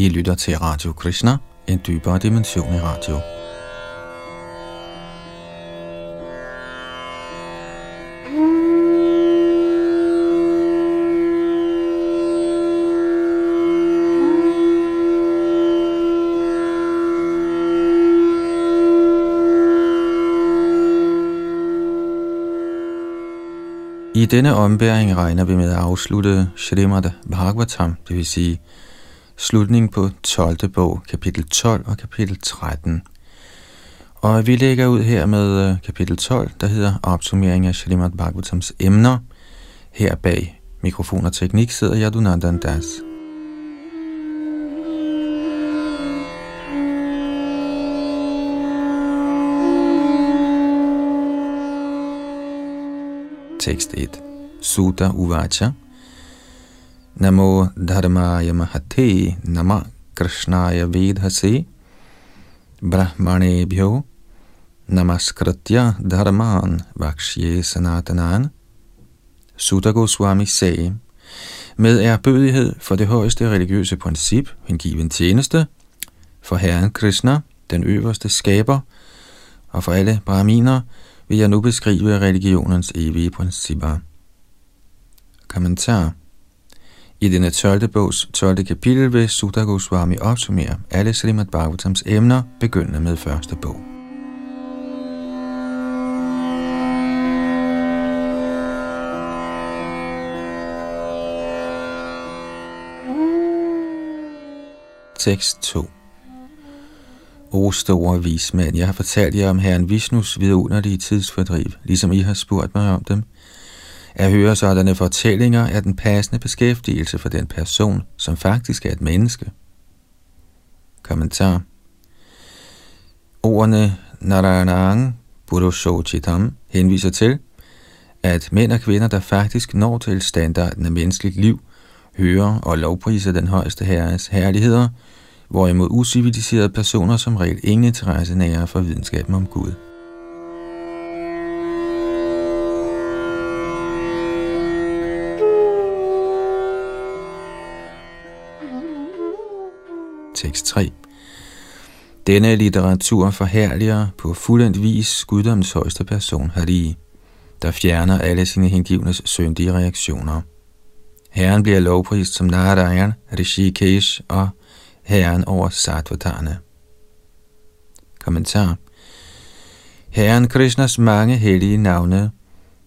I lytter til Radio Krishna, en dybere dimension i radio. I denne ombæring regner vi med at afslutte Shrimad Bhagavatam, det vil sige slutning på 12. bog, kapitel 12 og kapitel 13. Og vi lægger ud her med øh, kapitel 12, der hedder opsummering af Shalimad Bhagavatams emner. Her bag mikrofon og teknik sidder Yadunandan Das. Tekst 1. Sutta Uvacha Namo Dharmaya Mahate Nama Krishnaya Vedhase Brahmanebhyo Namaskritya Dharman Vakshye Sanatanan Sutta Goswami sagde, med erbødighed for det højeste religiøse princip, hengiven tjeneste, for Herren Krishna, den øverste skaber, og for alle brahminer, vil jeg nu beskrive religionens evige principper. Kommentar i denne 12. bogs 12. kapitel vil Sutta Goswami opsummere alle Srimad Bhagavatams emner, begyndende med første bog. Tekst 2 O store vismænd, jeg har fortalt jer om Herren Vishnus vidunderlige tidsfordriv, ligesom I har spurgt mig om dem. At høre sådanne fortællinger er den passende beskæftigelse for den person, som faktisk er et menneske. Kommentar Ordene Narayanang Purushochitam henviser til, at mænd og kvinder, der faktisk når til standarden af menneskeligt liv, hører og lovpriser den højeste herres herligheder, hvorimod usiviliserede personer som regel ingen interesse nærer for videnskaben om Gud. Tekst 3 Denne litteratur forherliger på fuldendt vis guddoms højeste person Hari, der fjerner alle sine hengivnes syndige reaktioner. Herren bliver lovprist som Narayan, Rishikesh og Herren over Sattvatarne. Kommentar Herren Krishnas mange hellige navne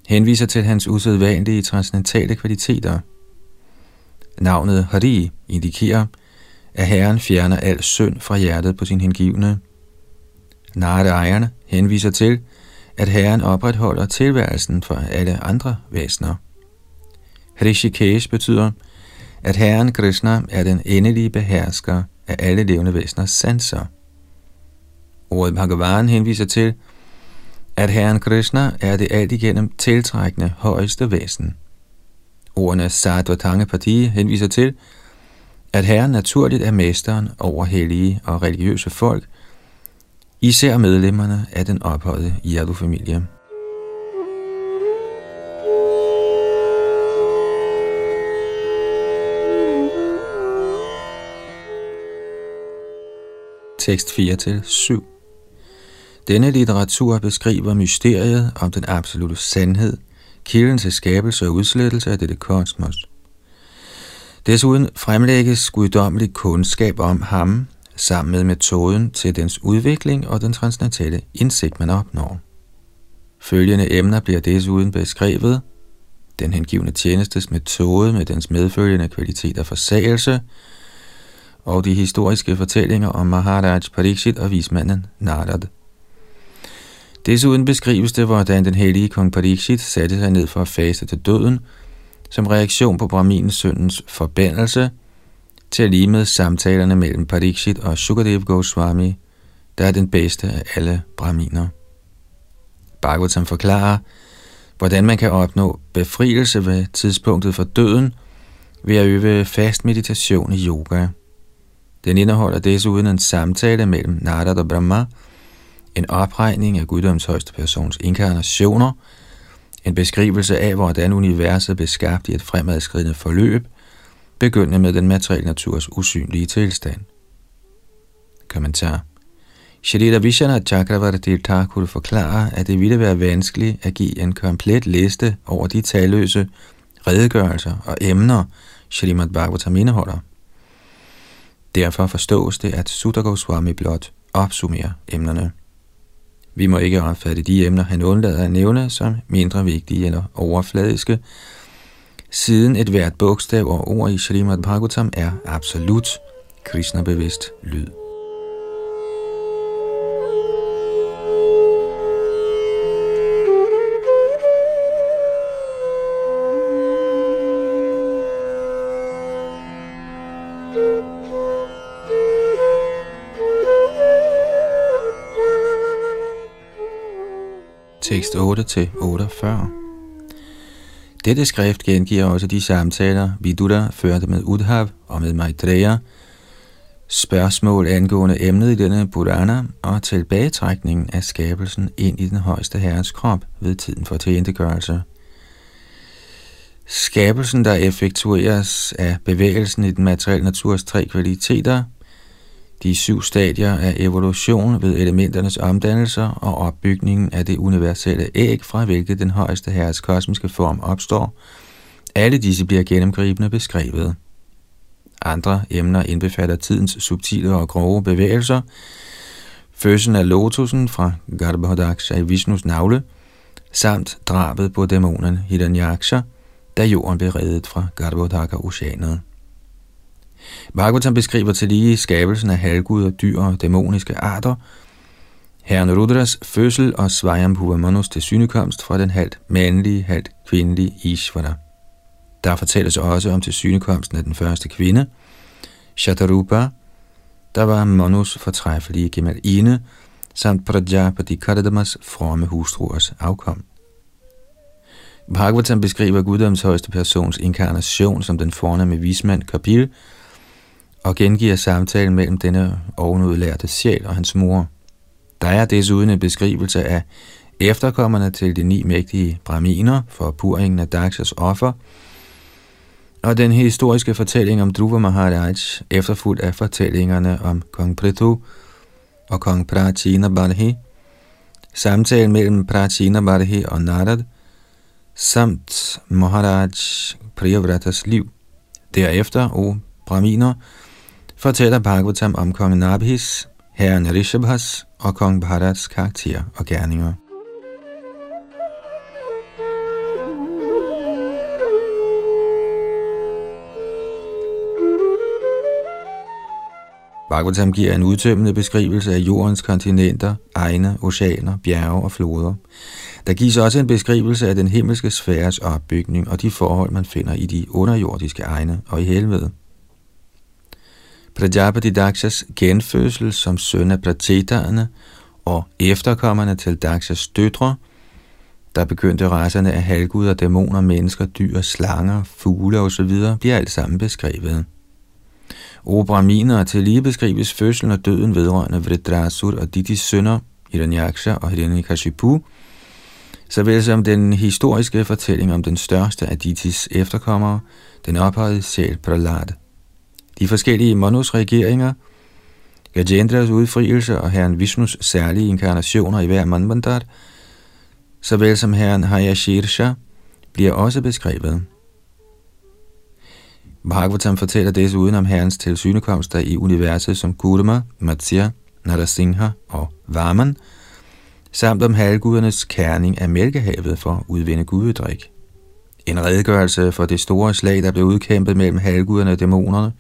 henviser til hans usædvanlige transcendentale kvaliteter. Navnet Hari indikerer, at Herren fjerner al synd fra hjertet på sin hengivne. Narayana henviser til, at Herren opretholder tilværelsen for alle andre væsener. Rishikesh betyder, at Herren Krishna er den endelige behersker af alle levende væseners sanser. Ordet Bhagavan henviser til, at Herren Krishna er det alt igennem tiltrækkende højeste væsen. Ordene Sattva Pati henviser til, at Herren naturligt er mesteren over hellige og religiøse folk, især medlemmerne af den ophøjede Yadu-familie. Tekst 4-7 Denne litteratur beskriver mysteriet om den absolute sandhed, kilden til skabelse og udslettelse af dette kosmos. Desuden fremlægges guddommelig kundskab om ham, sammen med metoden til dens udvikling og den transcendentale indsigt, man opnår. Følgende emner bliver desuden beskrevet. Den hengivne tjenestes metode med dens medfølgende kvalitet af forsagelse, og de historiske fortællinger om Maharaj Pariksit og vismanden Narad. Desuden beskrives det, hvordan den hellige kong Pariksit satte sig ned for at faste til døden, som reaktion på Brahmins søndens forbandelse, til lige med samtalerne mellem Pariksit og Sukadev Goswami, der er den bedste af alle brahminer. Bhagavatam forklarer, hvordan man kan opnå befrielse ved tidspunktet for døden ved at øve fast meditation i yoga. Den indeholder desuden en samtale mellem Narada og Brahma, en opregning af guddoms højste persons inkarnationer, en beskrivelse af, hvordan universet blev skabt i et fremadskridende forløb, begyndende med den materielle naturs usynlige tilstand. Kommentar Shrita Vishana Chakravarti Thakur forklarer, at det ville være vanskeligt at give en komplet liste over de talløse redegørelser og emner, Srimad Bhagavatam indeholder. Derfor forstås det, at Sutta Goswami blot opsummerer emnerne. Vi må ikke opfatte de emner, han undlader at nævne, som mindre vigtige eller overfladiske, siden et hvert bogstav og ord i Srimad Bhagavatam er absolut Krishna-bevidst lyd. Tekst 8-48. Dette skrift gengiver også de samtaler, Vidura førte med Udhav og med Maitreya, spørgsmål angående emnet i denne Purana og tilbagetrækningen af skabelsen ind i den højeste herres krop ved tiden for tilintegørelse. Skabelsen, der effektueres af bevægelsen i den materielle naturs tre kvaliteter – de syv stadier af evolution ved elementernes omdannelser og opbygningen af det universelle æg, fra hvilket den højeste herres kosmiske form opstår. Alle disse bliver gennemgribende beskrevet. Andre emner indbefatter tidens subtile og grove bevægelser, fødslen af lotusen fra Garbhodaksha i Vishnus navle, samt drabet på dæmonen Hiranyaksha, da jorden blev reddet fra Garbhodaka-oceanet. Bhagavatam beskriver til lige skabelsen af halvguder, dyr og dæmoniske arter, Herren Rudras fødsel og Svajambhuva Manus til synekomst fra den halvt mandlige, halvt kvindelige Ishvara. Der fortælles også om til synekomsten af den første kvinde, Shatarupa, der var Manus fortræffelige gemalinde, samt Prajapati Karadamas fromme hustruers afkom. Bhagavatam beskriver guddoms højeste persons inkarnation som den fornemme vismand Kapil, og gengiver samtalen mellem denne ovenudlærte sjæl og hans mor. Der er desuden en beskrivelse af efterkommerne til de ni mægtige braminer for puringen af Dakshas offer, og den historiske fortælling om Dhruva Maharaj, efterfulgt af fortællingerne om kong Prithu og kong Prachina Barhi, samtalen mellem Prachina Barhi og Narad, samt Maharaj Priyavratas liv. Derefter, o Braminer, fortæller Bhagavatam om kong Nabhis, herren Rishabhas og kong Bharats karakter og gerninger. Bhagavatam giver en udtømmende beskrivelse af jordens kontinenter, egne, oceaner, bjerge og floder. Der gives også en beskrivelse af den himmelske sfæres opbygning og de forhold, man finder i de underjordiske egne og i helvede. Prajapati Dakshas genfødsel som søn af Pratetaerne og efterkommerne til Dakshas døtre, der begyndte racerne af halvguder, dæmoner, mennesker, dyr, slanger, fugle osv., bliver alt sammen beskrevet. Obraminer Brahminer til lige beskrives fødslen og døden vedrørende Vredrasur og Didis sønner, Hiranyaksha og Hiranyakashipu, såvel som den historiske fortælling om den største af Ditis efterkommere, den ophøjede sjæl Prahlad. De forskellige Manus regeringer, Gajendras udfrielse og herren Vishnus særlige inkarnationer i hver manvandar, såvel som herren Hayashirsha, bliver også beskrevet. Bhagavatam fortæller desuden om herrens tilsynekomster i universet som Kurma, Matsya, Narasingha og Varman, samt om halvgudernes kerning af mælkehavet for at udvinde gudedrik. En redegørelse for det store slag, der blev udkæmpet mellem halvguderne og dæmonerne,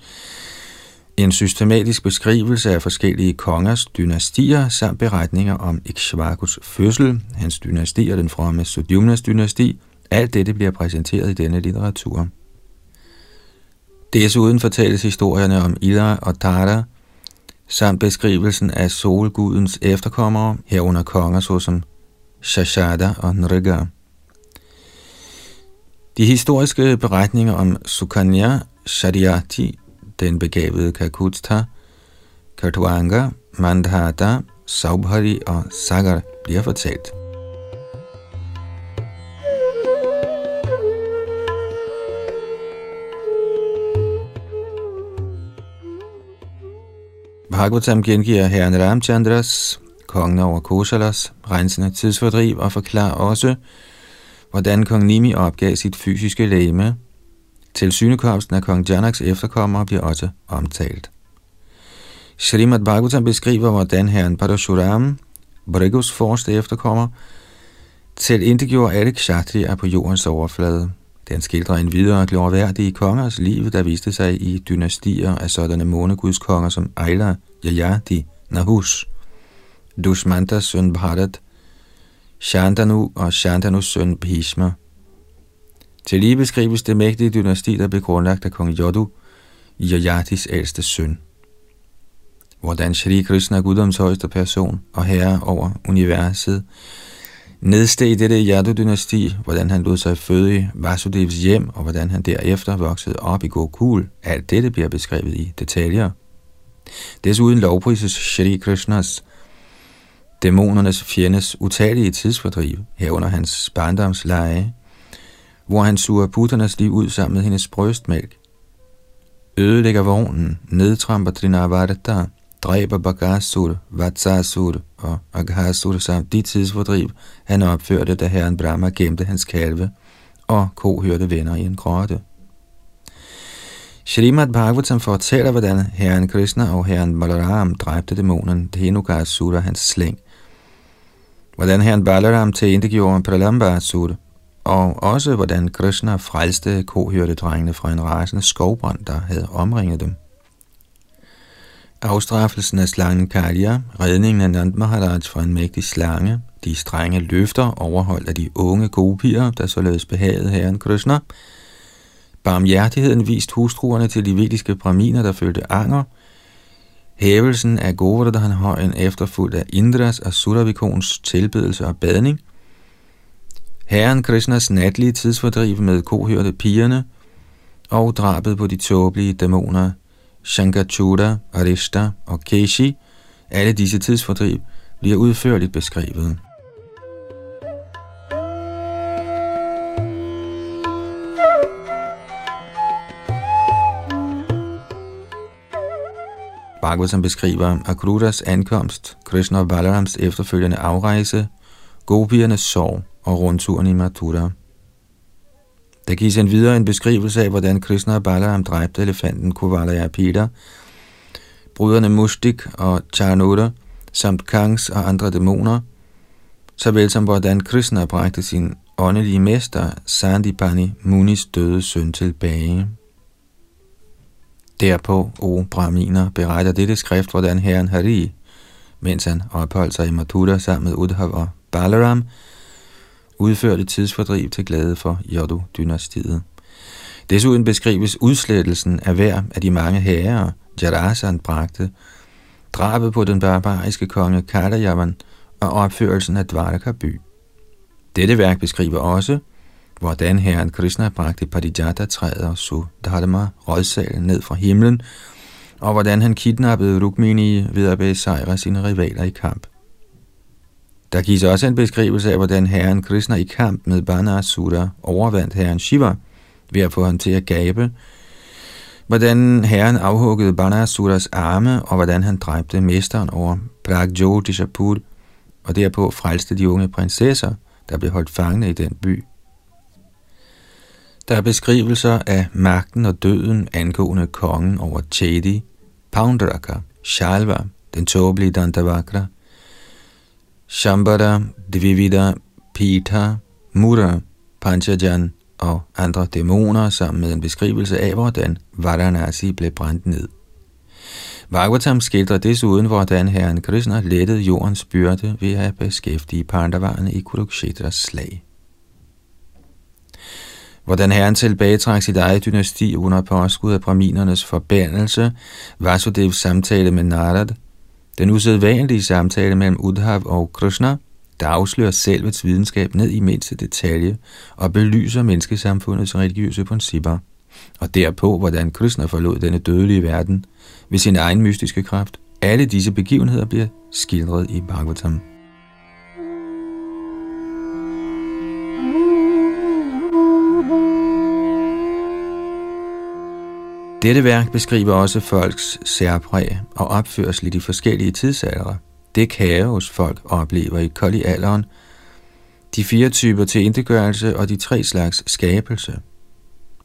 en systematisk beskrivelse af forskellige kongers dynastier samt beretninger om Ikshvakus fødsel, hans dynasti og den fromme Sudyumnas dynasti. Alt dette bliver præsenteret i denne litteratur. Desuden fortælles historierne om Ida og Tara, samt beskrivelsen af solgudens efterkommere, herunder konger såsom Shashada og Nriga. De historiske beretninger om Sukanya Shariati, den begavede Kakutha, Kartuanga, Mandhata, Saubhari og Sagar bliver fortalt. Bhagavatam gengiver herren Ramchandras, kongen over Kosalas, rensende tidsfordriv og forklarer også, hvordan kong Nimi opgav sit fysiske læme. Til synekomsten af kong Janaks efterkommere bliver også omtalt. Srimad Bhagavatam beskriver, hvordan herren Parashuram, Brigus forste efterkommer, til ikke alle kshatriya på jordens overflade. Den skildrer en videre glorværdige kongers liv, der viste sig i dynastier af sådanne månegudskonger som Ejla, Yayati, Nahus, Dushmantas søn Bharat, Shantanu og Shantanus søn Bhishma. Til lige beskrives det mægtige dynasti, der blev grundlagt af kong Yodu, Yajatis ældste søn. Hvordan Shri Krishna guddoms højeste person og herre over universet, nedsteg i dette Yadu-dynasti, hvordan han lod sig føde i Vasudevs hjem, og hvordan han derefter voksede op i Gokul. Alt dette bliver beskrevet i detaljer. Desuden lovprises Shri Krishnas, dæmonernes fjendes utallige tidsfordriv, herunder hans barndomsleje, hvor han suger putternes liv ud sammen med hendes brystmælk, ødelægger vognen, nedtramper Trinavarta, dræber Bagasur, Vatsasur og Aghasur samt de tidsfordriv, han opførte, da herren Brahma gemte hans kalve og kohørte venner i en grotte. Srimad Bhagavatam fortæller, hvordan herren Krishna og herren Balaram dræbte dæmonen Dhenukasura hans slæng, hvordan herren Balaram til gjorde Pralambasura, og også hvordan Krishna frelste kohørte drengene fra en rasende skovbrand, der havde omringet dem. Afstraffelsen af slangen Kalya, redningen af Nand Maharaj fra en mægtig slange, de strenge løfter overholdt af de unge gopier, der således behagede herren Krishna, barmhjertigheden vist hustruerne til de vediske braminer, der følte anger, hævelsen af Govardhanhøjen efterfulgt af Indras og Suravikons tilbedelse og badning, herren Krishnas natlige tidsfordriv med kohørte pigerne, og drabet på de tåbelige dæmoner Shankachuda, Arishta og Keshi, alle disse tidsfordriv, bliver udførligt beskrevet. Bhagavatam beskriver Akrutas ankomst, Krishna og Balarams efterfølgende afrejse, gopiernes sorg og rundturen i Mathura. Der gives en videre en beskrivelse af, hvordan Krishna og Balaram dræbte elefanten Kuvalaya Peter, brødrene Mustik og Charnoda, samt Kangs og andre dæmoner, såvel som hvordan Krishna bragte sin åndelige mester, Sandipani, Munis døde søn tilbage. Derpå, o Brahminer, beretter dette skrift, hvordan herren Hari, mens han opholdt sig i Mathura sammen med Udhav og Balaram, udførte tidsfordriv til glæde for Yodu-dynastiet. Desuden beskrives udslettelsen af hver af de mange herrer, Jarasan bragte, drabet på den barbariske konge Kadayavan og opførelsen af Dvaraka by. Dette værk beskriver også, hvordan herren Krishna bragte Parijata-træet og Sudharma rådsalen ned fra himlen, og hvordan han kidnappede Rukmini ved at besejre sine rivaler i kamp. Der gives også en beskrivelse af, hvordan herren Krishna i kamp med Banasura overvandt herren Shiva ved at få ham til at gabe, hvordan herren afhuggede Banasuras arme, og hvordan han dræbte mesteren over Pragjotishapur, og derpå frelste de unge prinsesser, der blev holdt fangne i den by. Der er beskrivelser af magten og døden angående kongen over Chedi, Poundraka, Shalva, den tåbelige Dantavakra, Shambhara, Dvivida, Pita, Mura, Panchajan og andre dæmoner sammen med en beskrivelse af, hvordan Varanasi blev brændt ned. Bhagavatam skildrer desuden, hvordan herren Krishna lettede jordens byrde ved at beskæftige pandavarerne i Kurukshetras slag. Hvordan herren tilbagetrak sit eget dynasti under påskud af braminernes forbandelse, Vasudevs samtale med Narad, den usædvanlige samtale mellem Udhav og Krishna, der afslører selvets videnskab ned i mindste detalje og belyser menneskesamfundets religiøse principper, og derpå, hvordan Krishna forlod denne dødelige verden ved sin egen mystiske kraft. Alle disse begivenheder bliver skildret i Bhagavatam. Dette værk beskriver også folks særpræg og opførsel i de forskellige tidsalder. Det kaos, folk oplever i koldi-alderen, de fire typer til indegørelse og de tre slags skabelse.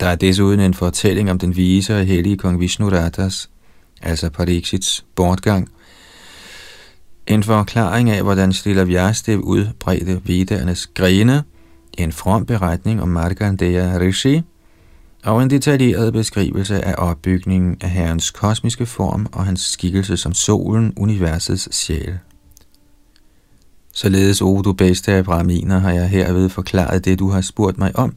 Der er desuden en fortælling om den vise og hellige kong Vishnuratas, altså Parikshits bortgang, en forklaring af, hvordan Srila Vyastev udbredte vedernes grene, en from beretning om Markandeya Rishi, og en detaljeret beskrivelse af opbygningen af Herrens kosmiske form og hans skikkelse som solen, universets sjæl. Således, o du bedste af Brahminer, har jeg herved forklaret det, du har spurgt mig om.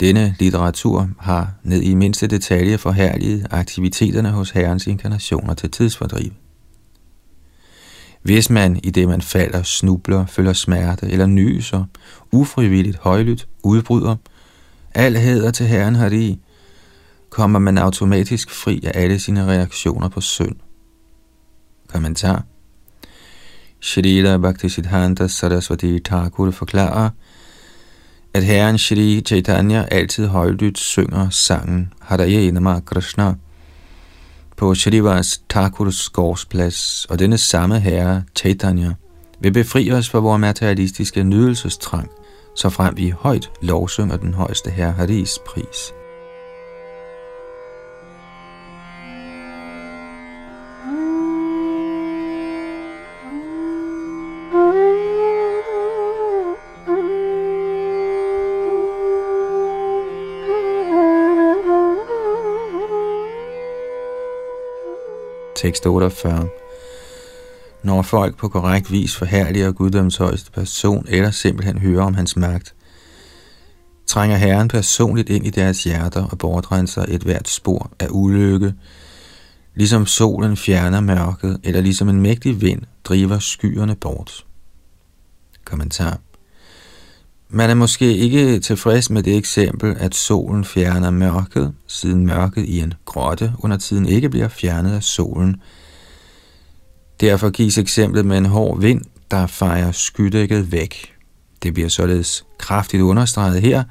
Denne litteratur har ned i mindste detalje forhærliget aktiviteterne hos Herrens inkarnationer til tidsfordriv. Hvis man i det man falder, snubler, føler smerte eller nyser, ufrivilligt højlydt udbryder, al hæder til Herren Hari, kommer man automatisk fri af alle sine reaktioner på synd. Kommentar Shrila Bhaktisiddhanta Saraswati Thakur forklarer, at Herren Shri Chaitanya altid højlydt synger sangen Haraye Nama Krishna på Shrivas Thakurs gårdsplads, og denne samme herre Chaitanya vil befri os fra vores materialistiske nydelsestrang, så frem vi højt lovsynger den højeste herre Haris pris. Tekst 48. Når folk på korrekt vis forhærliger Guddoms højeste person, eller simpelthen hører om hans magt, trænger Herren personligt ind i deres hjerter og bortrenser et hvert spor af ulykke, ligesom solen fjerner mørket, eller ligesom en mægtig vind driver skyerne bort. Kommentar man er måske ikke tilfreds med det eksempel, at solen fjerner mørket, siden mørket i en grotte under tiden ikke bliver fjernet af solen. Derfor gives eksemplet med en hård vind, der fejrer skydækket væk. Det bliver således kraftigt understreget her,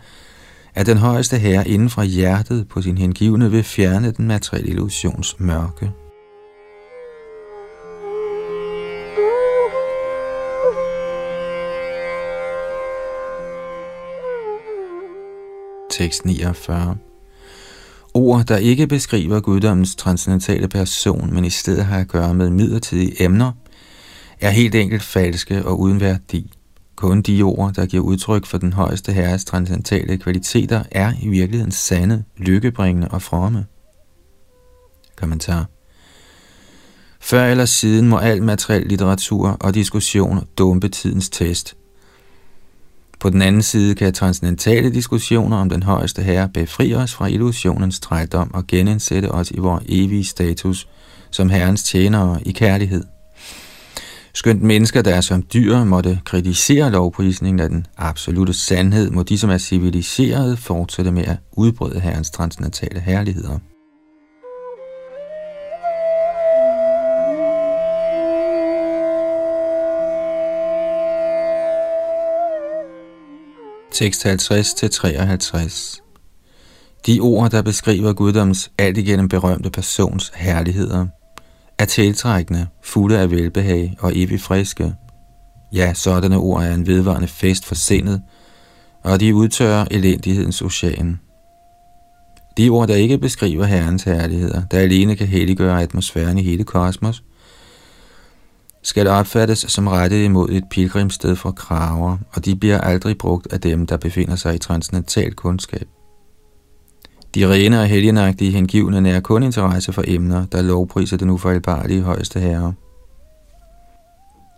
at den højeste herre inden fra hjertet på sin hengivne vil fjerne den materielle illusions mørke. tekst 49. Ord, der ikke beskriver guddommens transcendentale person, men i stedet har at gøre med midlertidige emner, er helt enkelt falske og uden værdi. Kun de ord, der giver udtryk for den højeste herres transcendentale kvaliteter, er i virkeligheden sande, lykkebringende og fromme. Kommentar. Før eller siden må al materiel litteratur og diskussion dumpe tidens test – på den anden side kan transcendentale diskussioner om den højeste herre befri os fra illusionens trældom og genindsætte os i vores evige status som herrens tjenere i kærlighed. Skønt mennesker, der er som dyr, måtte kritisere lovprisningen af den absolute sandhed, må de, som er civiliserede, fortsætte med at udbrede herrens transcendentale herligheder. Tekst 50-53. De ord, der beskriver guddoms alt igennem berømte persons herligheder, er tiltrækkende, fulde af velbehag og evig friske. Ja, sådanne ord er en vedvarende fest for sindet, og de udtørrer elendighedens ocean. De ord, der ikke beskriver Herrens herligheder, der alene kan helliggøre atmosfæren i hele kosmos, skal opfattes som rettet imod et pilgrimsted for kraver, og de bliver aldrig brugt af dem, der befinder sig i transcendental kundskab. De rene og helgenagtige hengivne nærer kun interesse for emner, der lovpriser den ufejlbarlige højeste herre.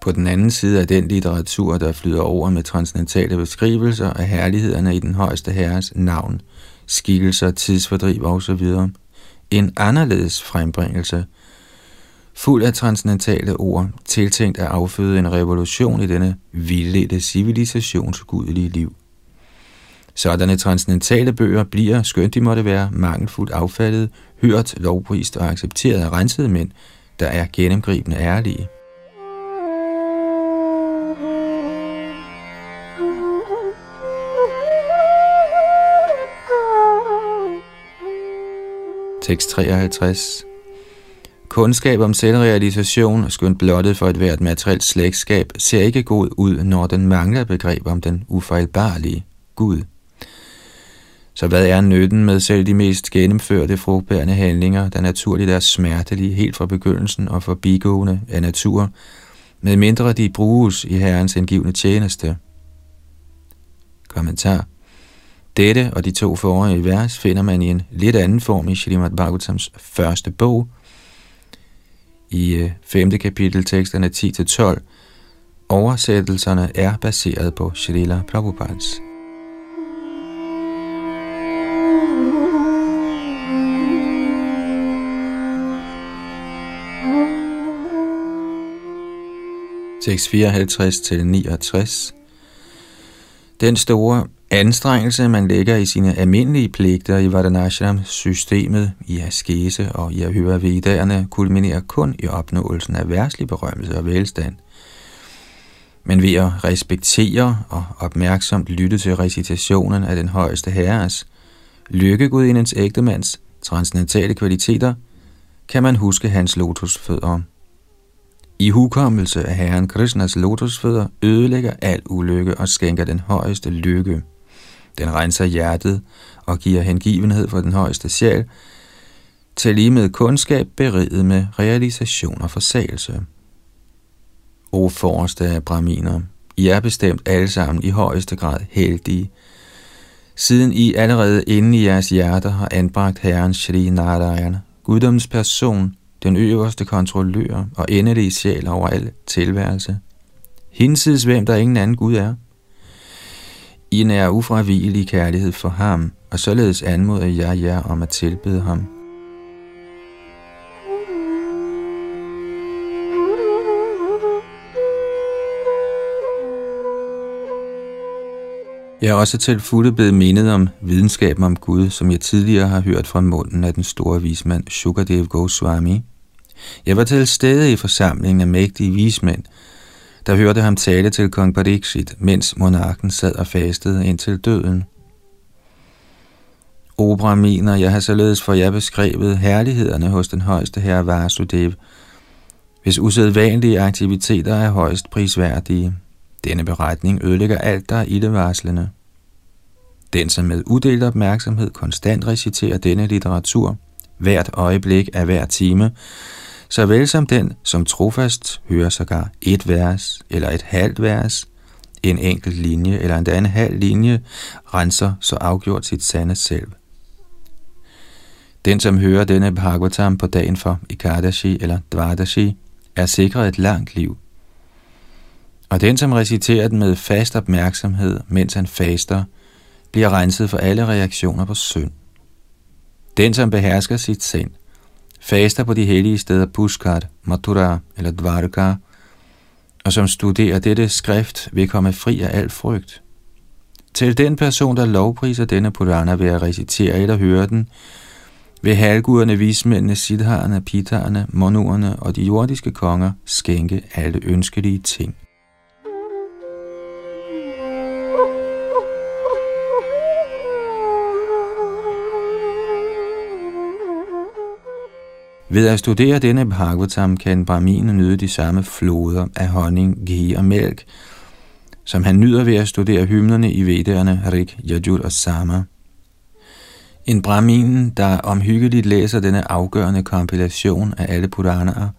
På den anden side af den litteratur, der flyder over med transcendentale beskrivelser af herlighederne i den højeste herres navn, skikkelser, tidsfordriv osv., en anderledes frembringelse – fuld af transcendentale ord, tiltænkt at afføde en revolution i denne vildledte civilisations gudelige liv. Sådanne transcendentale bøger bliver, skønt de måtte være, mangelfuldt affaldet, hørt, lovprist og accepteret af rensede mænd, der er gennemgribende ærlige. Tekst 53 Kundskab om selvrealisation, skønt blottet for et hvert materielt slægtskab, ser ikke god ud, når den mangler begreb om den ufejlbarlige Gud. Så hvad er nytten med selv de mest gennemførte frugtbærende handlinger, der naturligt er smertelige helt fra begyndelsen og forbigående af natur, med mindre de bruges i Herrens indgivende tjeneste? Kommentar Dette og de to forrige vers finder man i en lidt anden form i Srimad Bhagavatams første bog, i øh, 5. Kapitel teksterne 10-12. Oversættelserne er baseret på Srila Prabhupads. Tekst 54 til 69. Den store anstrengelse, man lægger i sine almindelige pligter i Vardhanashram-systemet, i askese og i at høre vedderne, kulminerer kun i opnåelsen af værtslig berømmelse og velstand. Men ved at respektere og opmærksomt lytte til recitationen af den højeste herres, lykkegudindens ægtemands transcendentale kvaliteter, kan man huske hans lotusfødder. I hukommelse af Herren Krishnas lotusfødder ødelægger al ulykke og skænker den højeste lykke. Den renser hjertet og giver hengivenhed for den højeste sjæl, til lige med kundskab beriget med realisation og forsagelse. O forreste af braminer, I er bestemt alle sammen i højeste grad heldige, siden I allerede inde i jeres hjerter har anbragt Herren Shri Narayan, guddoms person, den øverste kontrollør og endelige sjæl over al tilværelse. Hinsides hvem der ingen anden Gud er. I nær ufravigelig kærlighed for ham, og således anmoder jeg jer om at tilbede ham. Jeg er også til fulde blevet mindet om videnskaben om Gud, som jeg tidligere har hørt fra munden af den store vismand Shukadev Goswami. Jeg var til stede i forsamlingen af mægtige vismænd, der hørte ham tale til kong Pariksit, mens monarken sad og fastede indtil døden. Opera mener, jeg har således for jer beskrevet herlighederne hos den højeste herre Vasudev, hvis usædvanlige aktiviteter er højst prisværdige. Denne beretning ødelægger alt, der er ildevarslende. Den, som med uddelt opmærksomhed konstant reciterer denne litteratur, hvert øjeblik af hver time, såvel som den, som trofast hører sågar et vers eller et halvt vers, en enkelt linje eller en halv linje, renser så afgjort sit sande selv. Den, som hører denne Bhagavatam på dagen for Ikadashi eller Dvadashi, er sikret et langt liv. Og den, som reciterer den med fast opmærksomhed, mens han faster, bliver renset for alle reaktioner på synd. Den, som behersker sit sind, faster på de hellige steder Pushkar, Mathura eller Dvarka, og som studerer dette skrift, vil komme fri af al frygt. Til den person, der lovpriser denne Purana ved at recitere eller høre den, vil halvguderne, vismændene, siddharerne, pitarerne, monuerne og de jordiske konger skænke alle ønskelige ting. Ved at studere denne Bhagavatam kan Brahminen nyde de samme floder af honning, ghee og mælk, som han nyder ved at studere hymnerne i Vedderne, Rik, Yajur og Sama. En Brahminen, der omhyggeligt læser denne afgørende kompilation af alle Puranaer,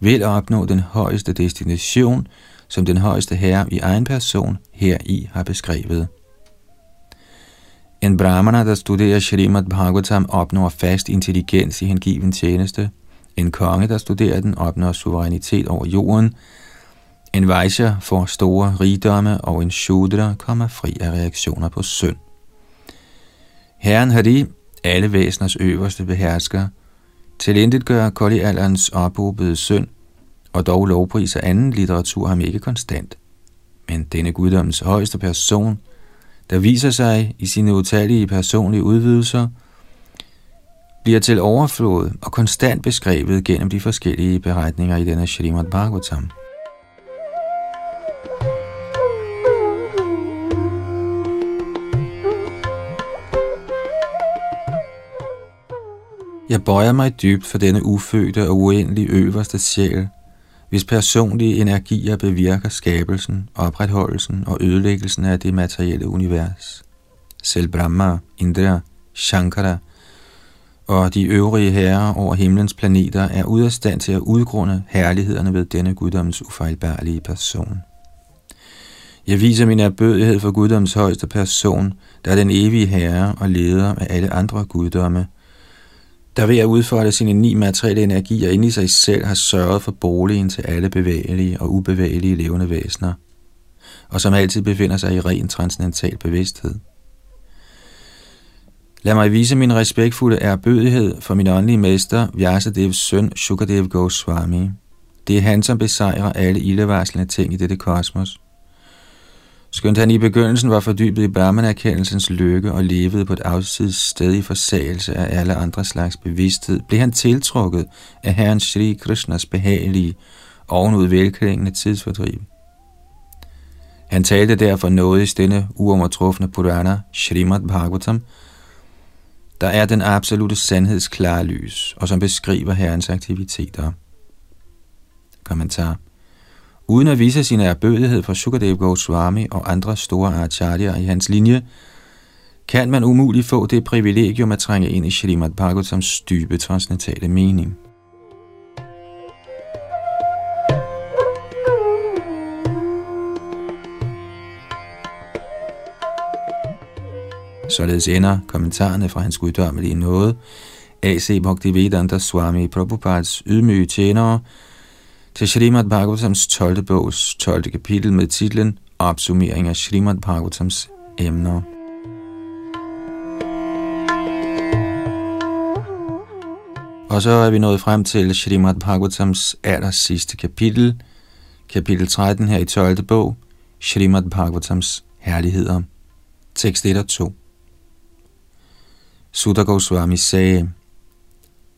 vil opnå den højeste destination, som den højeste herre i egen person her i har beskrevet. En brahmana, der studerer Srimad Bhagavatam, opnår fast intelligens i hengiven tjeneste. En konge, der studerer den, opnår suverænitet over jorden. En Vaishya får store rigdomme, og en Shudra kommer fri af reaktioner på synd. Herren Hari, alle væseners øverste behersker, til gør Koli ophobede synd, og dog lovpriser anden litteratur ham ikke konstant. Men denne guddommens højeste person – der viser sig i sine utallige personlige udvidelser, bliver til overflod og konstant beskrevet gennem de forskellige beretninger i denne Srimad Bhagavatam. Jeg bøjer mig dybt for denne ufødte og uendelige øverste sjæl, hvis personlige energier bevirker skabelsen, opretholdelsen og ødelæggelsen af det materielle univers. Selv Brahma, Indra, Shankara og de øvrige herrer over himlens planeter er ude af stand til at udgrunde herlighederne ved denne guddoms ufejlbarlige person. Jeg viser min erbødighed for guddoms højeste person, der er den evige herre og leder af alle andre guddomme, der ved at udfolde sine ni materielle energier ind i sig selv har sørget for boligen til alle bevægelige og ubevægelige levende væsener, og som altid befinder sig i ren transcendental bevidsthed. Lad mig vise min respektfulde erbødighed for min åndelige mester, Vyasadevs søn Shukadev Goswami. Det er han, som besejrer alle ildevarslende ting i dette kosmos. Skønt han i begyndelsen var fordybet i Brahman-erkendelsens lykke og levede på et afsides sted i forsagelse af alle andre slags bevidsthed, blev han tiltrukket af Herren Sri Krishnas behagelige, ovenud velklingende tidsfordriv. Han talte derfor noget i denne uomertrufne Purana, Srimad Bhagavatam, der er den absolute sandhedsklare lys, og som beskriver Herrens aktiviteter. Kommentar Uden at vise sin erbødighed for Sukadev Goswami og andre store acharyer i hans linje, kan man umuligt få det privilegium at trænge ind i Srimad Bhagavatams dybe transcendentale mening. Således ender kommentarerne fra hans guddommelige nåde, A.C. Bhaktivedanta Swami Prabhupads ydmyge tjenere, til Srimad Bhagavatams 12. bogs 12. kapitel med titlen Opsummering af Srimad Bhagavatams emner. Og så er vi nået frem til Srimad Bhagavatams aller sidste kapitel, kapitel 13 her i 12. bog, Srimad Bhagavatams herligheder. Tekst 1 og 2. Sutta Goswami sagde,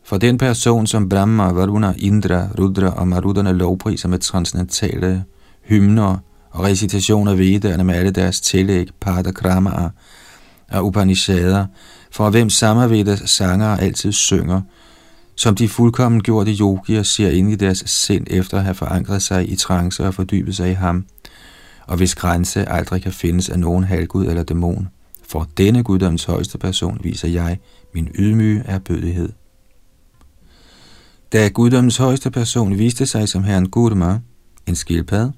for den person, som Brahma, Varuna, Indra, Rudra og Marudana lovpriser med transcendentale øh, hymner og recitationer af vedderne med alle deres tillæg, padakramaer og upanishader, for hvem Samavedas sanger altid synger, som de fuldkommen gjorte yogier ser ind i deres sind efter at have forankret sig i trance og fordybet sig i ham, og hvis grænse aldrig kan findes af nogen halvgud eller dæmon. For denne guddoms højeste person viser jeg min ydmyge erbødighed. Da guddommens højeste person viste sig som herren Gudma, en skildpad,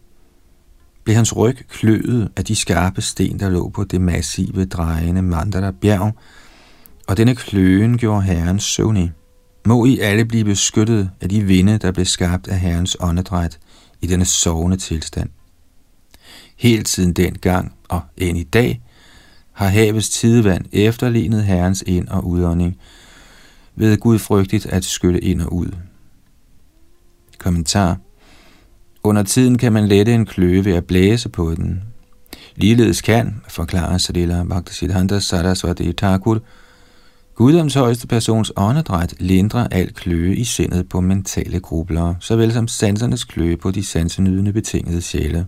blev hans ryg kløet af de skarpe sten, der lå på det massive, drejende Mandara bjerg, og denne kløen gjorde herren søvnig. Må I alle blive beskyttet af de vinde, der blev skabt af herrens åndedræt i denne sovende tilstand. Helt siden den gang og end i dag har havets tidevand efterlignet herrens ind- og udånding, ved gudfrygtigt at skylle ind og ud. Kommentar Under tiden kan man lette en kløe ved at blæse på den. Ligeledes kan, forklarer Sadila Bhaktisiddhanta Saraswati Thakur, Guddoms højeste persons åndedræt lindrer al kløe i sindet på mentale grubler, såvel som sansernes kløe på de sansenydende betingede sjæle.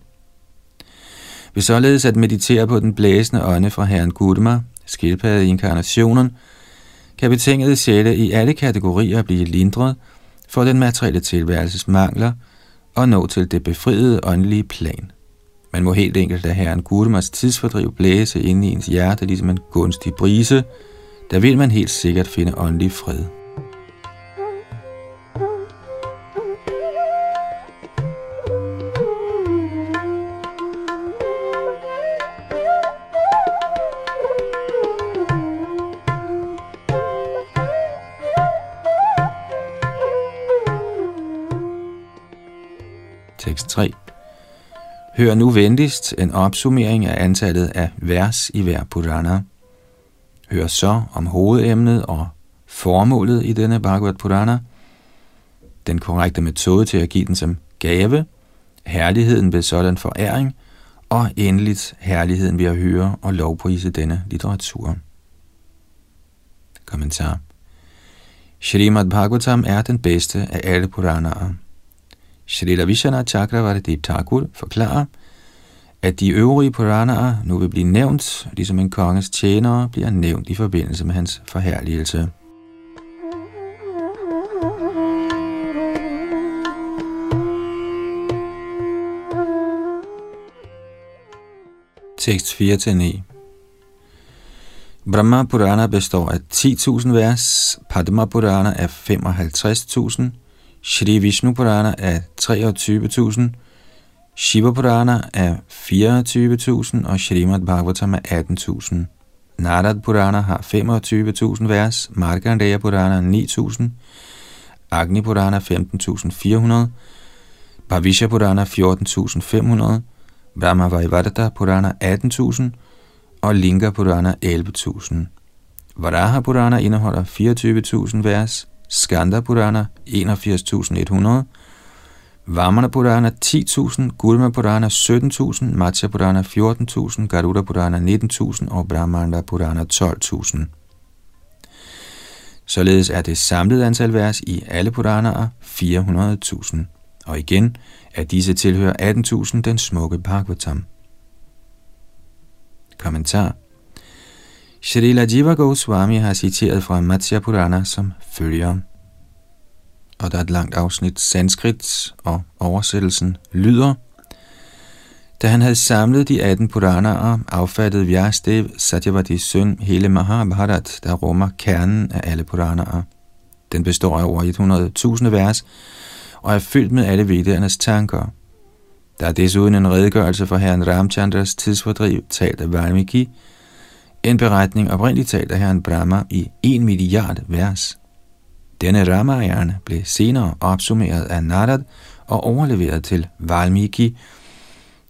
Ved således at meditere på den blæsende ånde fra Herren Gudma, skildpadde i inkarnationen, kan betingede sjæle i alle kategorier blive lindret for den materielle tilværelses mangler og nå til det befriede åndelige plan. Man må helt enkelt lade Herren Gudmas tidsfordriv blæse ind i ens hjerte ligesom en gunstig brise, der vil man helt sikkert finde åndelig fred. Tekst 3. Hør nu venligst en opsummering af antallet af vers i hver Purana. Hør så om hovedemnet og formålet i denne Bhagavad Purana, den korrekte metode til at give den som gave, herligheden ved sådan foræring, og endeligt herligheden ved at høre og lovprise denne litteratur. Kommentar Shrimad Bhagavatam er den bedste af alle Puranaer. Shrila Vishana Chakravarti Thakur forklarer, at de øvrige Puranaer nu vil blive nævnt, ligesom en konges tjenere bliver nævnt i forbindelse med hans forherligelse. Tekst 4-9 Brahma Purana består af 10.000 vers, Padma Purana af 55.000, Shri Vishnu Purana er 23.000, Shiva Purana er 24.000 og Srimad Bhagavatam er 18.000. Narad Purana har 25.000 vers, Markandeya Purana 9.000, Agni Purana 15.400, Bhavisha Purana 14.500, Brahma Vaivadata Purana 18.000 og Linga Purana 11.000. Varaha Purana indeholder 24.000 vers, Skanda Purana 81.100, Vamana Purana 10.000, Gulma Purana 17.000, Matsya Purana 14.000, Garuda Purana 19.000 og Brahmanda Purana 12.000. Således er det samlede antal vers i alle Puranaer 400.000. Og igen er disse tilhører 18.000 den smukke Bhagavatam. Kommentar Srila Jiva Goswami har citeret fra Matsya Purana som følger. Og der er et langt afsnit sanskrit, og oversættelsen lyder. Da han havde samlet de 18 Puranaer, affattede Vyastev Satyavati søn hele Mahabharat, der rummer kernen af alle Puranaer. Den består af over 100.000 vers, og er fyldt med alle vedernes tanker. Der er desuden en redegørelse for herren Ramchandras tidsfordriv, talt af Valmiki, en beretning oprindeligt talt af herren Brahma i 1 milliard vers. Denne Ramayana blev senere opsummeret af Narad og overleveret til Valmiki,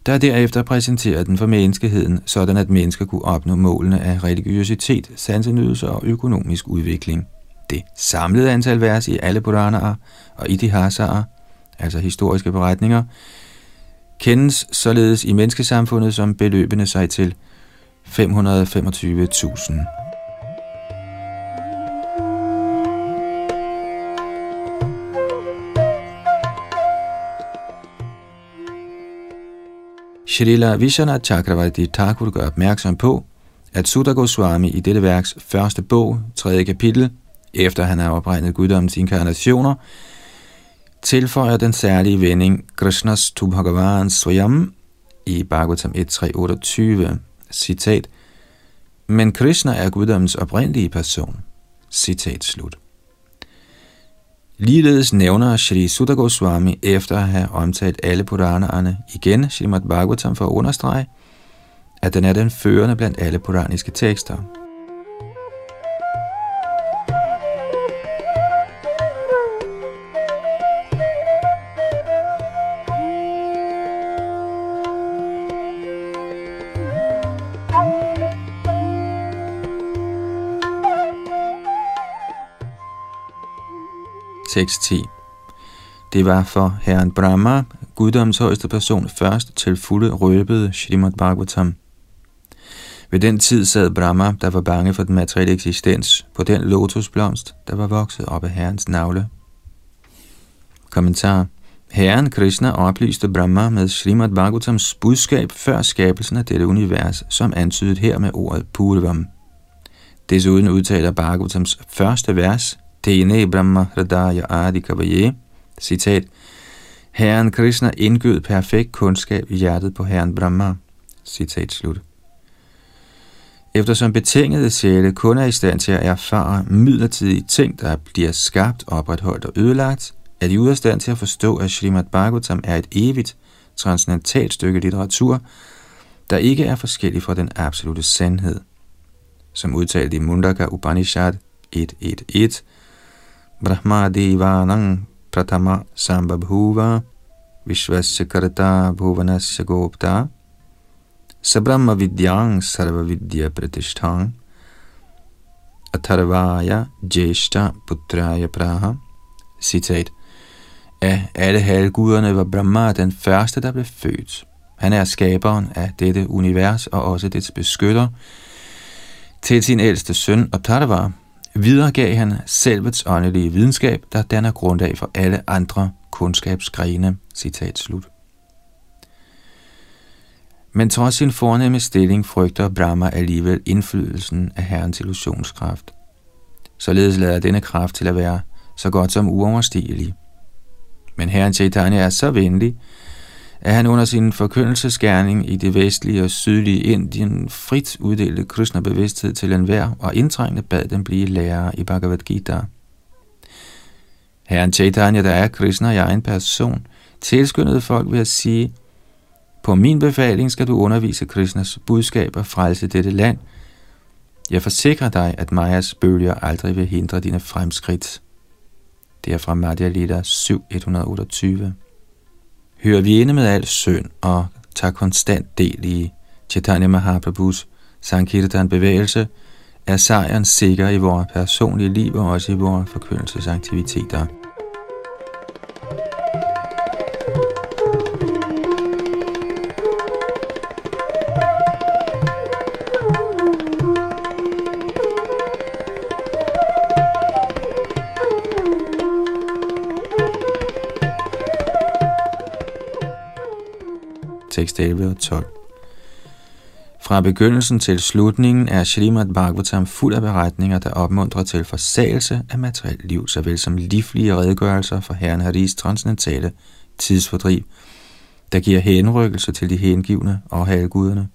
der derefter præsenterede den for menneskeheden, sådan at mennesker kunne opnå målene af religiøsitet, sansenydelse og økonomisk udvikling. Det samlede antal vers i alle Puranaer og Itihasaer, altså historiske beretninger, kendes således i menneskesamfundet som beløbende sig til 525.000. Shrila Vishana Chakravarti Thakur gør opmærksom på, at Sutta Goswami i dette værks første bog, tredje kapitel, efter han har opregnet guddommens inkarnationer, tilføjer den særlige vending Krishnas tu Bhagavan Swayam i Bhagavatam 1.3.28, citat, men Krishna er guddommens oprindelige person, citat slut. Ligeledes nævner Shri Sutta Goswami efter at have omtalt alle Puranerne igen Srimad Bhagavatam for at understrege, at den er den førende blandt alle puraniske tekster. 6.10. Det var for herren Brahma, guddoms højeste person, først til fulde røbede Srimad Bhagavatam. Ved den tid sad Brahma, der var bange for den materielle eksistens, på den lotusblomst, der var vokset op af herrens navle. Kommentar Herren Krishna oplyste Brahma med Srimad Bhagavatams budskab før skabelsen af dette univers, som antydet her med ordet Purvam. Desuden udtaler Bhagavatams første vers, Tene Brahma Hridaya Adi Kavaye, citat, Herren Krishna indgød perfekt kundskab i hjertet på Herren Brahma, citat slut. Eftersom betingede sjæle kun er i stand til at erfare midlertidige ting, der bliver skabt, opretholdt og ødelagt, er de ude af stand til at forstå, at Srimad Bhagavatam er et evigt, transcendentalt stykke litteratur, der ikke er forskellig fra den absolute sandhed. Som udtalt i Mundaka Upanishad 1.1.1, Brahmadevanang pratama sambabhuva vishvasya karta bhuvanasya gopta sabrahma vidyang sarva vidya pratishtang atharvaya jeshta putraya praha Citat Af alle halvguderne var Brahma den første, der blev født. Han er skaberen af dette univers og også dets beskytter. Til sin ældste søn Atharva videregav han selvets åndelige videnskab, der danner grundlag for alle andre kundskabsgrene. Citat slut. Men trods sin fornemme stilling frygter Brahma alligevel indflydelsen af herrens illusionskraft. Således lader denne kraft til at være så godt som uoverstigelig. Men herren Chaitanya er så venlig, at han under sin forkyndelsesgerning i det vestlige og sydlige Indien frit uddelte Krishna bevidsthed til enhver og indtrængende bad den blive lærer i Bhagavad Gita. Herren Chaitanya, der er Krishna i egen person, tilskyndede folk ved at sige, på min befaling skal du undervise Krishnas budskab og frelse dette land. Jeg forsikrer dig, at Majas bølger aldrig vil hindre dine fremskridt. Det er fra Madhya Lita 7.128 hører vi inde med al synd og tager konstant del i Chaitanya Mahaprabhus Sankirtan bevægelse, er sejren sikker i vores personlige liv og også i vores forkyndelsesaktiviteter. Tekst 11 og 12. Fra begyndelsen til slutningen er Srimad Bhagavatam fuld af beretninger, der opmuntrer til forsagelse af materielt liv, såvel som livlige redegørelser for Herren Haris transcendentale tidsfordriv, der giver henrykkelse til de hengivne og halvguderne.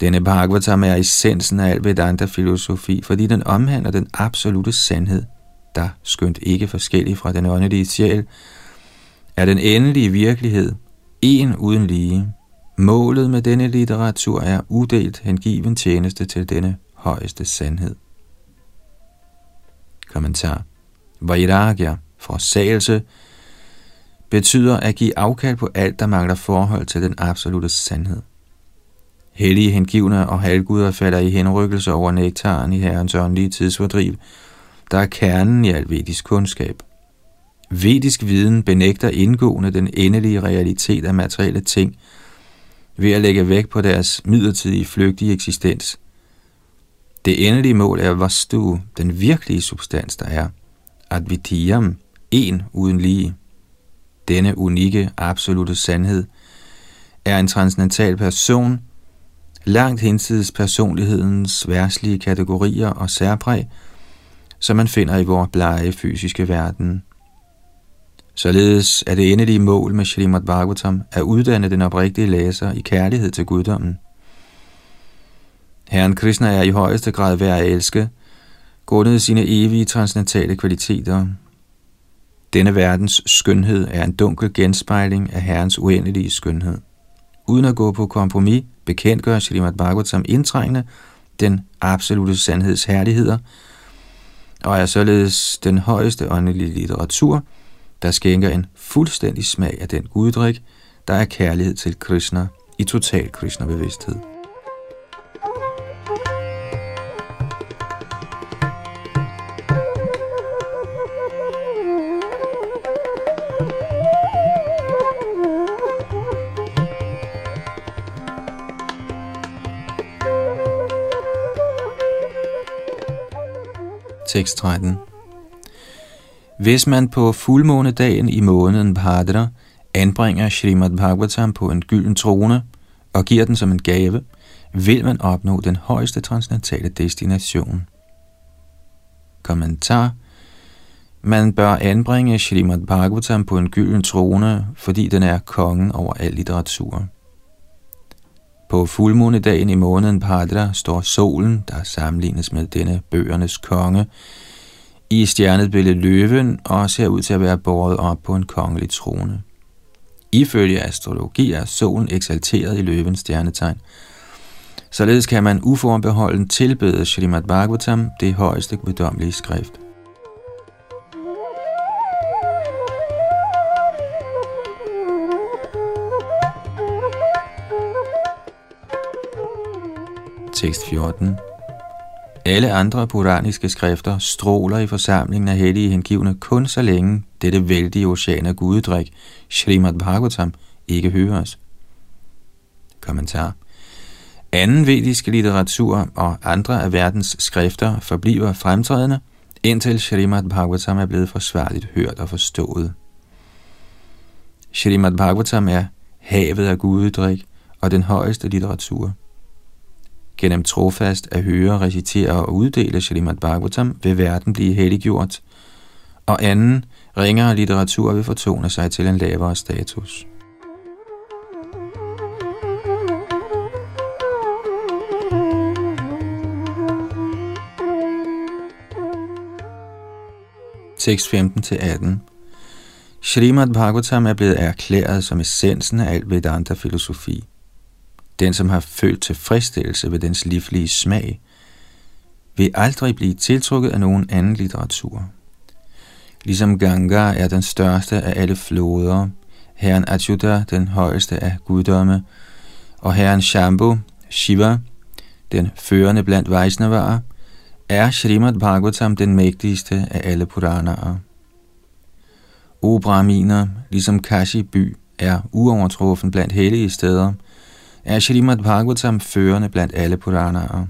Denne Bhagavatam er essensen af al Vedanta-filosofi, fordi den omhandler den absolute sandhed, der skønt ikke forskellig fra den åndelige sjæl, er den endelige virkelighed en uden lige. Målet med denne litteratur er udelt hengiven tjeneste til denne højeste sandhed. Kommentar. Vairagya, forsagelse, betyder at give afkald på alt, der mangler forhold til den absolute sandhed. Hellige hengivne og halvguder falder i henrykkelse over nektaren i herrens åndelige tidsfordriv, der er kernen i al vedisk kundskab. Vedisk viden benægter indgående den endelige realitet af materielle ting ved at lægge vægt på deres midlertidige flygtige eksistens. Det endelige mål er vastu, den virkelige substans, der er. Advitiyam, en uden lige. Denne unikke, absolute sandhed er en transcendental person, langt hinsides personlighedens værslige kategorier og særpræg, som man finder i vores blege fysiske verden. Således er det endelige mål med Srimad Bhagavatam at uddanne den oprigtige læser i kærlighed til guddommen. Herren Krishna er i højeste grad værd at elske, grundet sine evige transcendentale kvaliteter. Denne verdens skønhed er en dunkel genspejling af Herrens uendelige skønhed. Uden at gå på kompromis, bekendtgør Srimad Bhagavatam indtrængende den absolute sandheds herligheder, og er således den højeste åndelige litteratur – der skænker en fuldstændig smag af den guddrik, der er kærlighed til Krishna i total Krishna-bevidsthed. Tekst 13 hvis man på fuldmånedagen i måneden Bhadra anbringer Srimad Bhagavatam på en gylden trone og giver den som en gave, vil man opnå den højeste transcendentale destination. Kommentar Man bør anbringe Srimad Bhagavatam på en gylden trone, fordi den er kongen over al litteratur. På fuldmånedagen i måneden Padra står solen, der sammenlignes med denne bøgernes konge, i stjernet billede løven og ser ud til at være båret op på en kongelig trone. Ifølge astrologi er solen eksalteret i løvens stjernetegn. Således kan man uforbeholden tilbede Srimad Bhagavatam, det højeste guddommelige skrift. Tekst 14 alle andre puraniske skrifter stråler i forsamlingen af hellige hengivne kun så længe dette vældige ocean af gudedrik, Srimad Bhagavatam, ikke høres. Kommentar. Anden vediske litteratur og andre af verdens skrifter forbliver fremtrædende, indtil Srimad Bhagavatam er blevet forsvarligt hørt og forstået. Srimad Bhagavatam er havet af gudedrik og den højeste litteratur. Gennem trofast at høre, recitere og uddele Shrimad Bhagavatam vil verden blive helliggjort, og anden, ringer litteratur vil fortone sig til en lavere status. Tekst 15-18 Srimad Bhagavatam er blevet erklæret som essensen af al Vedanta-filosofi. Den, som har følt tilfredsstillelse ved dens livlige smag, vil aldrig blive tiltrukket af nogen anden litteratur. Ligesom Ganga er den største af alle floder, herren Achyuta den højeste af guddomme, og herren Shambhu, Shiva, den førende blandt Vaisnavarer, er Srimad Bhagavatam den mægtigste af alle Puranaer. O Brahminer, ligesom Kashi by er uovertruffen blandt hellige steder, er Shrimad Bhagavatam førende blandt alle Puranaer.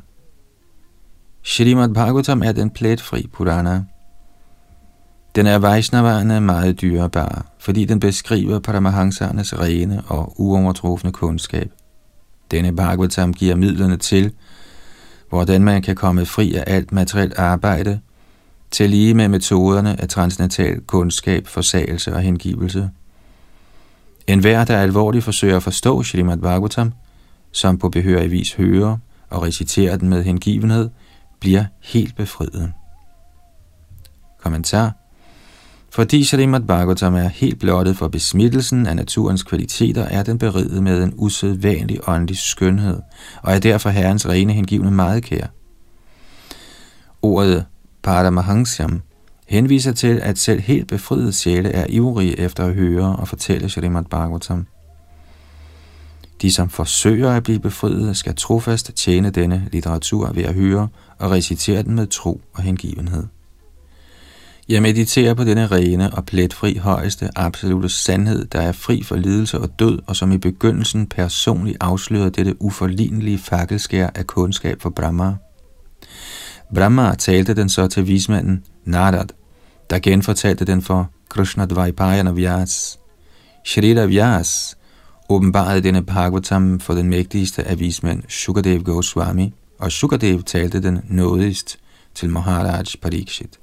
Shrimad Bhagavatam er den pletfri Purana. Den er Vaisnavarerne meget dyrebar, fordi den beskriver Paramahansernes rene og uovertrufne kundskab. Denne Bhagavatam giver midlerne til, hvordan man kan komme fri af alt materielt arbejde, til lige med metoderne af transnatal kundskab, forsagelse og hengivelse. En hver, der alvorligt forsøger at forstå Srimad Bhagavatam, som på behørig vis hører og reciterer den med hengivenhed, bliver helt befriet. Kommentar fordi Shalimat Bhagavatam er helt blottet for besmittelsen af naturens kvaliteter, er den beriget med en usædvanlig åndelig skønhed, og er derfor herrens rene hengivne meget kær. Ordet Paramahansyam henviser til, at selv helt befriede sjæle er ivrige efter at høre og fortælle Shalimat Bhagavatam. De, som forsøger at blive befriet, skal trofast tjene denne litteratur ved at høre og recitere den med tro og hengivenhed. Jeg mediterer på denne rene og pletfri højeste absolute sandhed, der er fri for lidelse og død, og som i begyndelsen personligt afslører dette uforlignelige fakkelskær af kundskab for Brahma. Brahma talte den så til vismanden Narad, der genfortalte den for Krishna Dvajpayana Vyas. Shrita Vyas åbenbarede denne Bhagavatam for den mægtigste af vismænd, Shukadev Goswami, og Shukadev talte den nådigst til Maharaj Parikshit.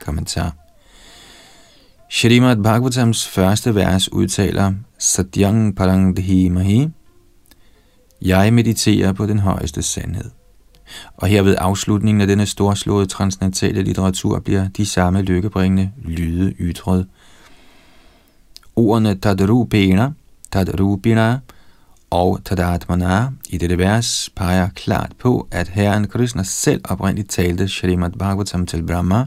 Kommentar Shrimad Bhagavatams første vers udtaler Satyang Parangdhi Mahi Jeg mediterer på den højeste sandhed. Og her ved afslutningen af denne storslåede transcendentale litteratur bliver de samme lykkebringende lyde ytret. Ordene tad rupina og Tadatmana i dette vers peger klart på, at Herren Krishna selv oprindeligt talte Shrimad Bhagavatam til Brahma,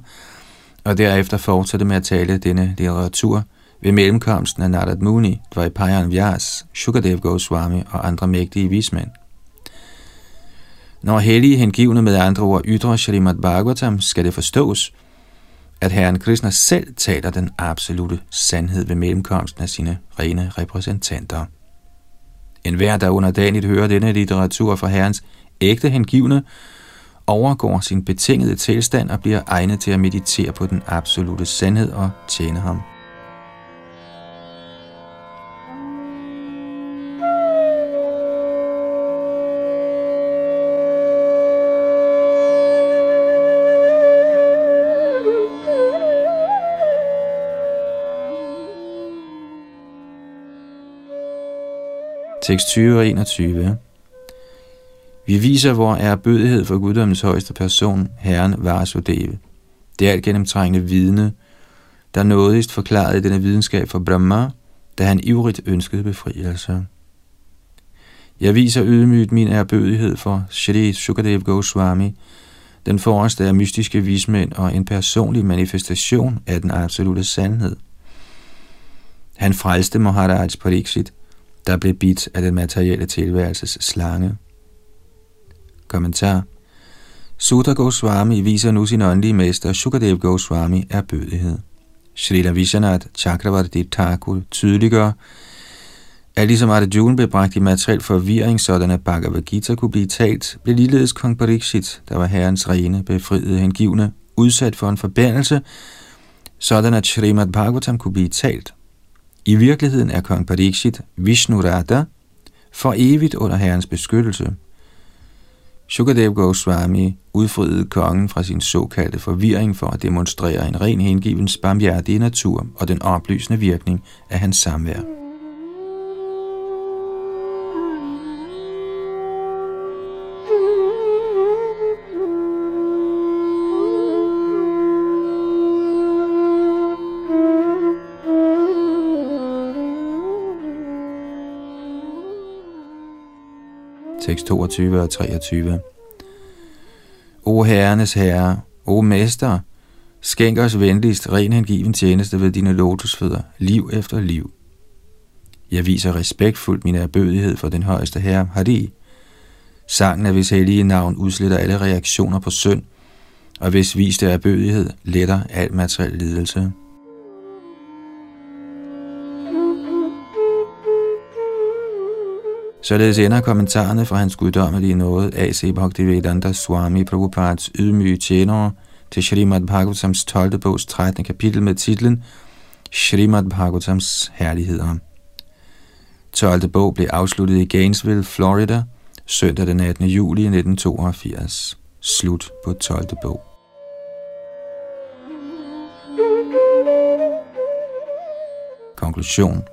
og derefter fortsatte med at tale denne litteratur ved mellemkomsten af Narad Muni, Dvaipayan Vyas, Shukadev Goswami og andre mægtige vismænd. Når hellige hengivne med andre ord ytrer Shrimad Bhagavatam, skal det forstås, at Herren Krishna selv taler den absolute sandhed ved mellemkomsten af sine rene repræsentanter. En hver, der underdanigt hører denne litteratur fra Herrens ægte hengivne, overgår sin betingede tilstand og bliver egnet til at meditere på den absolute sandhed og tjene ham. Tekst 20 og 21 vi viser vor erbødighed for guddommens højeste person, Herren Vasudeva. Det er alt gennemtrængende vidne, der nådigst forklarede denne videnskab for Brahma, da han ivrigt ønskede befrielse. Jeg viser ydmygt min erbødighed for Shri Sukadev Goswami, den forreste af mystiske vismænd og en personlig manifestation af den absolute sandhed. Han frelste Maharaj Pariksit, der blev bidt af den materielle tilværelses slange. Kommentar Sutta Goswami viser nu sin åndelige mester Shukadev Goswami er bødighed. Srila Vishanath Chakravarti Thakur tydeliggør, at ligesom Arjuna blev bragt i materiel forvirring, sådan at Bhagavad Gita kunne blive talt, blev ligeledes kong Pariksit, der var herrens rene, befriede hengivne, udsat for en forbandelse, sådan at Srimad Bhagavatam kunne blive talt. I virkeligheden er kong Pariksit Vishnu Radha for evigt under herrens beskyttelse. Shukadev Goswami udfriede kongen fra sin såkaldte forvirring for at demonstrere en ren hengiven barmhjertige natur og den oplysende virkning af hans samvær. Tekst 22 og 23. O Herrenes Herre, o Mester, skænk os venligst ren hengiven tjeneste ved dine lotusfødder, liv efter liv. Jeg viser respektfuldt min erbødighed for den højeste herre, Hari. Sangen af hvis hellige navn udsletter alle reaktioner på synd, og hvis viste erbødighed letter al materiel lidelse. Således ender kommentarerne fra hans guddommelige nåde A.C. Bhaktivedanta Swami Prabhupads ydmyge tjenere til Srimad Bhagavatams 12. bogs 13. kapitel med titlen Srimad Bhagavatams herligheder. 12. bog blev afsluttet i Gainesville, Florida, søndag den 18. juli 1982. Slut på 12. bog. Konklusion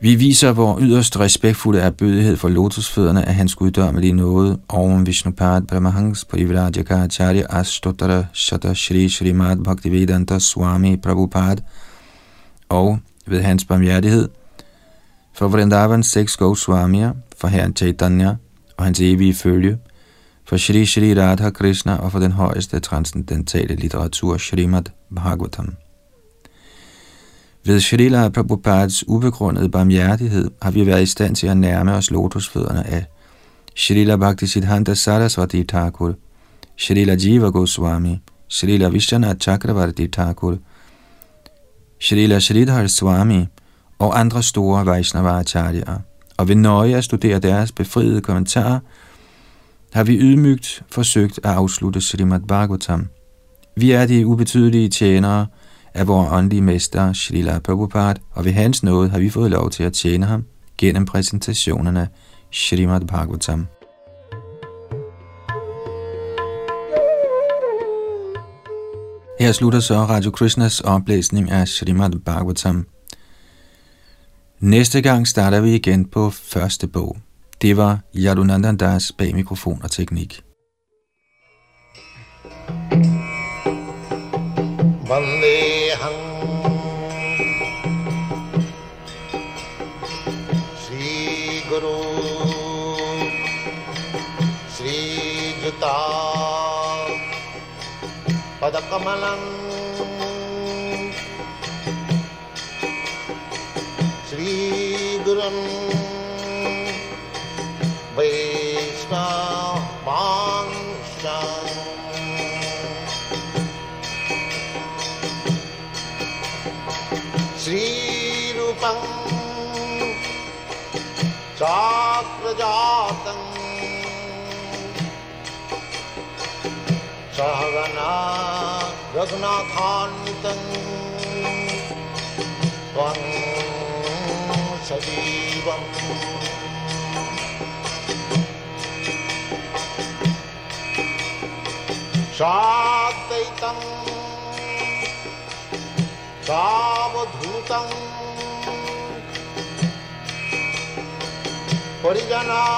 vi viser vor yderst respektfulde erbødighed for lotusfødderne af hans guddommelige nåde, Om Vishnupad Brahmahans Parivrajaka Acharya Ashtotara Shata Shri Shrimad Bhaktivedanta Swami Prabhupada, og ved hans barmhjertighed, for Vrindavans seks Goswamier, for herren Chaitanya og hans evige følge, for Shri Shri Radha Krishna og for den højeste transcendentale litteratur Shrimad Bhagavatam. Ved Srila Prabhupads ubegrundede barmhjertighed har vi været i stand til at nærme os lotusfødderne af Srila Bhaktisiddhanta Saraswati Thakur, Srila Jiva Goswami, Srila Vishwanath Chakravarti Thakur, Srila Sridhar Swami og andre store Vaishnava-acharyer. Og ved nøje at studere deres befriede kommentarer, har vi ydmygt forsøgt at afslutte Srimad Bhagavatam. Vi er de ubetydelige tjenere, af vores åndelige mester Srila Prabhupada, og ved hans nåde har vi fået lov til at tjene ham gennem præsentationerne Srimad Bhagavatam. Her slutter så Radio Krishnas oplæsning af Srimad Bhagavatam. Næste gang starter vi igen på første bog. Det var Yadunandandas bag mikrofon og teknik. वन्देऽहम् श्रीगुरु श्रीयुता पदकमलम् सहगना रघुनाथान्वितम्। त्वं सजीवम्। साद्वैतम् सावधूतम्। परिजनासहितं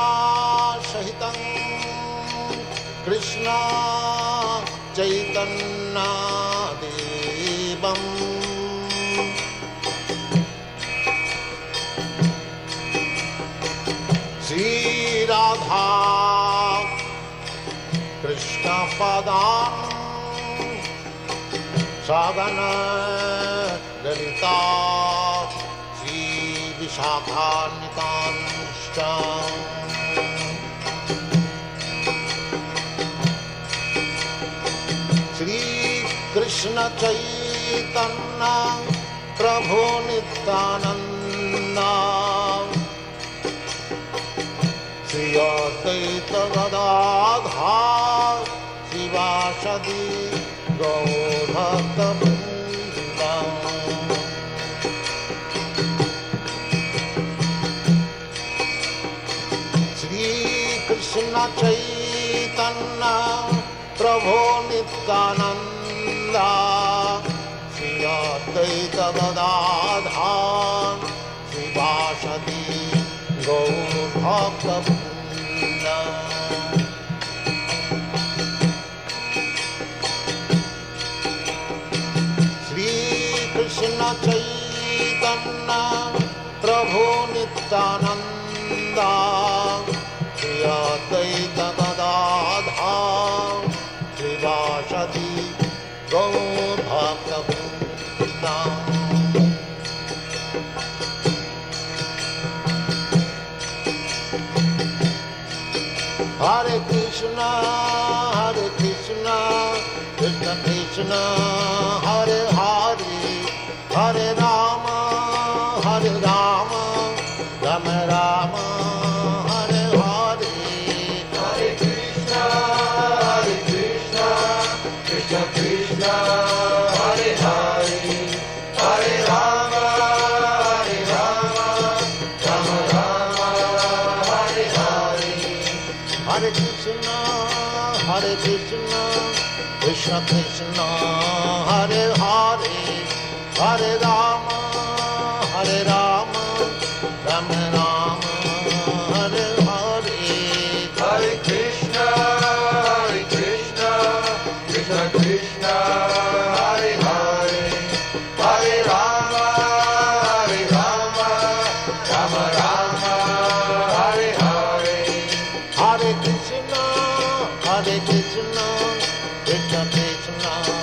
कृष्ण चैतन्नादेवम् श्रीराधा कृष्णपदावनगलिता श्रीविशाखानितांश्च ैतन् प्रभो नित्यानन्दा। श्रिया शिवासदि शिवाशदी श्रीकृष्णचैतन्ना प्रभो नित्यानन्द। श्रीयात्रैकवदा धान् श्रीभाषती गौ भगिल प्रभो Nityananda. Krishna, Hare Krishna, Krishna Krishna, Hare Krishna, Krishna Krishna,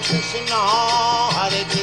Krishna, Hare Krishna,